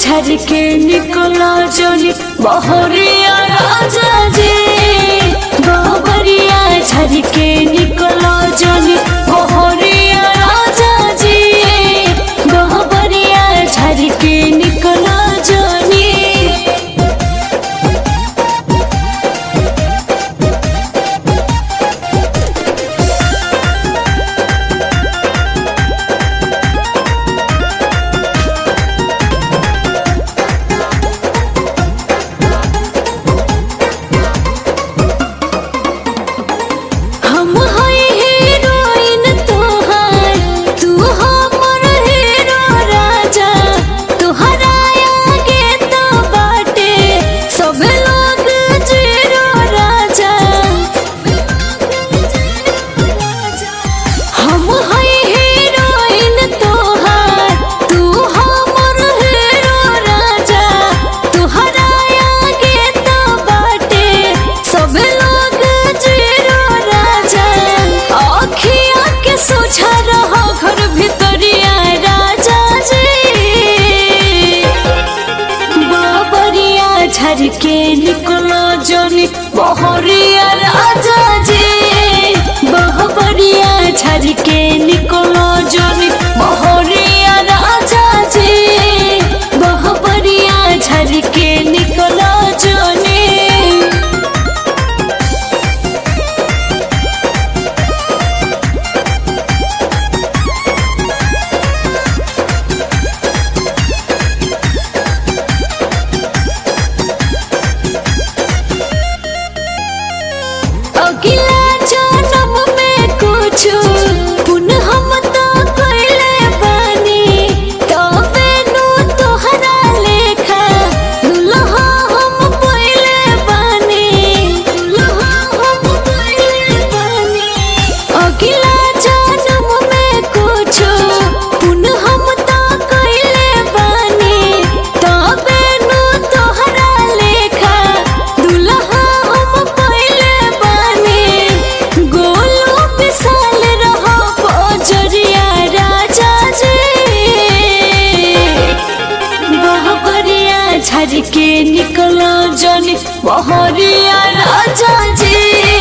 झरके निकला जनी बहरिया राजा जी। करके निकलो जोनी बहरिया tranquila. करके निकला जाने बहरिया राजा जी।